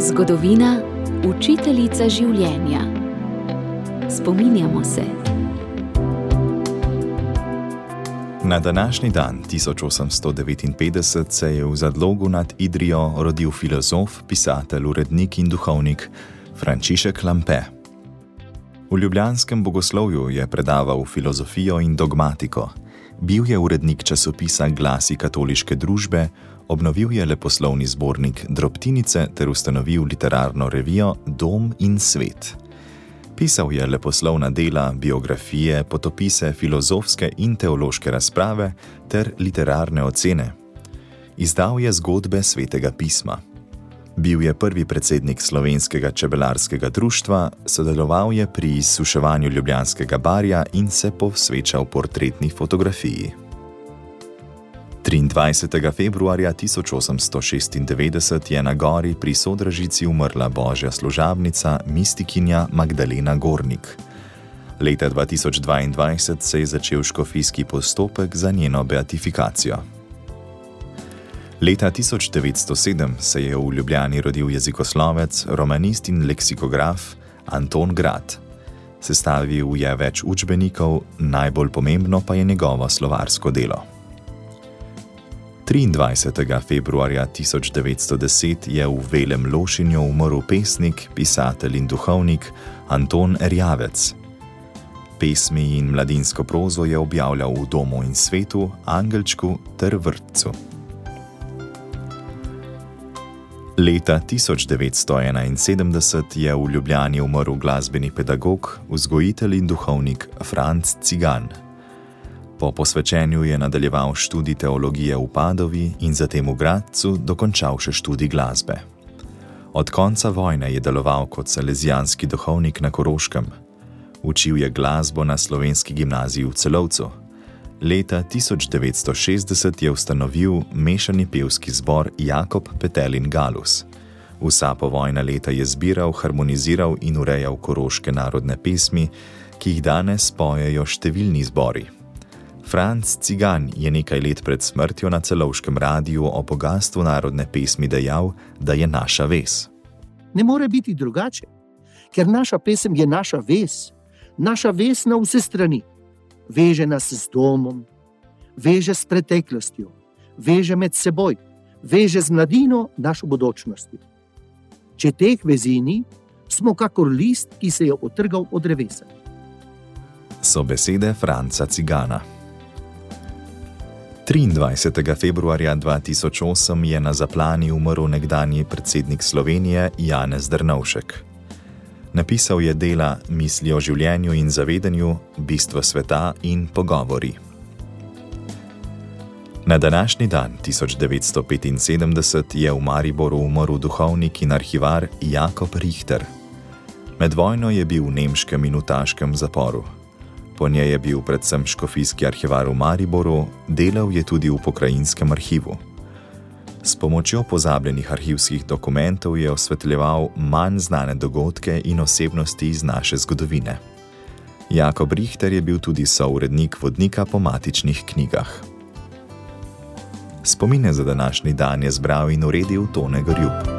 Zgodovina, učiteljica življenja. Spominjamo se. Na današnji dan 1859 se je v Zadlogu nad Idrijo rodil filozof, pisatelj, urednik in duhovnik Frančišek Lampe. V ljubljanskem bogoslovju je predaval filozofijo in dogmatiko. Bil je urednik časopisa Glasi katoliške družbe, obnovil je leposlovni zbornik Drobtinice ter ustanovil literarno revijo Dom in svet. Pisal je leposlovna dela, biografije, potopise, filozofske in teološke razprave ter literarne ocene. Izdal je zgodbe svetega pisma. Bil je prvi predsednik slovenskega čebelarskega društva, sodeloval je pri izsuševanju ljubljanskega barja in se posvečal portretni fotografiji. 23. februarja 1896 je na gori pri Sodražici umrla božja služabnica, mistikinja Magdalena Gornik. Leta 2022 se je začel škofijski postopek za njeno beatifikacijo. Leta 1907 se je v Ljubljani rodil jezikoslovec, romanist in leksikograf Anton Grad. Sestavil je več učbenikov, najbolj pomembno pa je njegovo slovarsko delo. 23. februarja 1910 je v Velem Lošinju umrl pesnik, pisatelj in duhovnik Anton Erjavec. Pesmi in mladinsko prozo je objavljal v Domu in svetu, Angelčku ter Vrtcu. Leta 1971 je v Ljubljani umrl glasbeni pedagog, vzgojitelj in duhovnik Franz Cigan. Po posvečenju je nadaljeval študij teologije v Padovi in zatem v Gradcu dokončal še študij glasbe. Od konca vojne je deloval kot salezijanski duhovnik na Koroškem. Učil je glasbo na slovenski gimnaziji v Celovcu. Leta 1960 je ustanovil mešani pevski zbor Jakob Petelin Galus. Vsa povojna leta je zbiral, harmoniziral in urejal koroške narodne pesmi, ki jih danes pojejo številni zbori. Franz Cigan je nekaj let pred smrtjo na celovškem radiju o bogatstvu narodne pesmi dejal, da je naša ves. Ne more biti drugače, ker naša pesem je naša ves, naša ves na vse strani. Veže nas z domom, veže s preteklostjo, veže med seboj, veže z mladino našo bodočnost. Če teh vezi ni, smo kakor list, ki se je otrgal od drevesa. So besede Franca Cigana. 23. februarja 2008 je na zaplani umrl nekdanji predsednik Slovenije Janez Drnovšek. Napisal je dela Misli o življenju in zavedanju, Bistvo sveta in pogovori. Na današnji dan 1975 je v Mariboru umrl duhovnik in arhivar Jakob Richter. Med vojno je bil v nemškem in utaškem zaporu. Po njej je bil predvsem škofijski arhivar v Mariboru, delal je tudi v pokrajinskem arhivu. S pomočjo pozabljenih arhivskih dokumentov je osvetljeval manj znane dogodke in osebnosti iz naše zgodovine. Jakob Richter je bil tudi sourednik vodnika po matičnih knjigah. Spomine za današnji dan je zbral in uredil Tone Gorjub.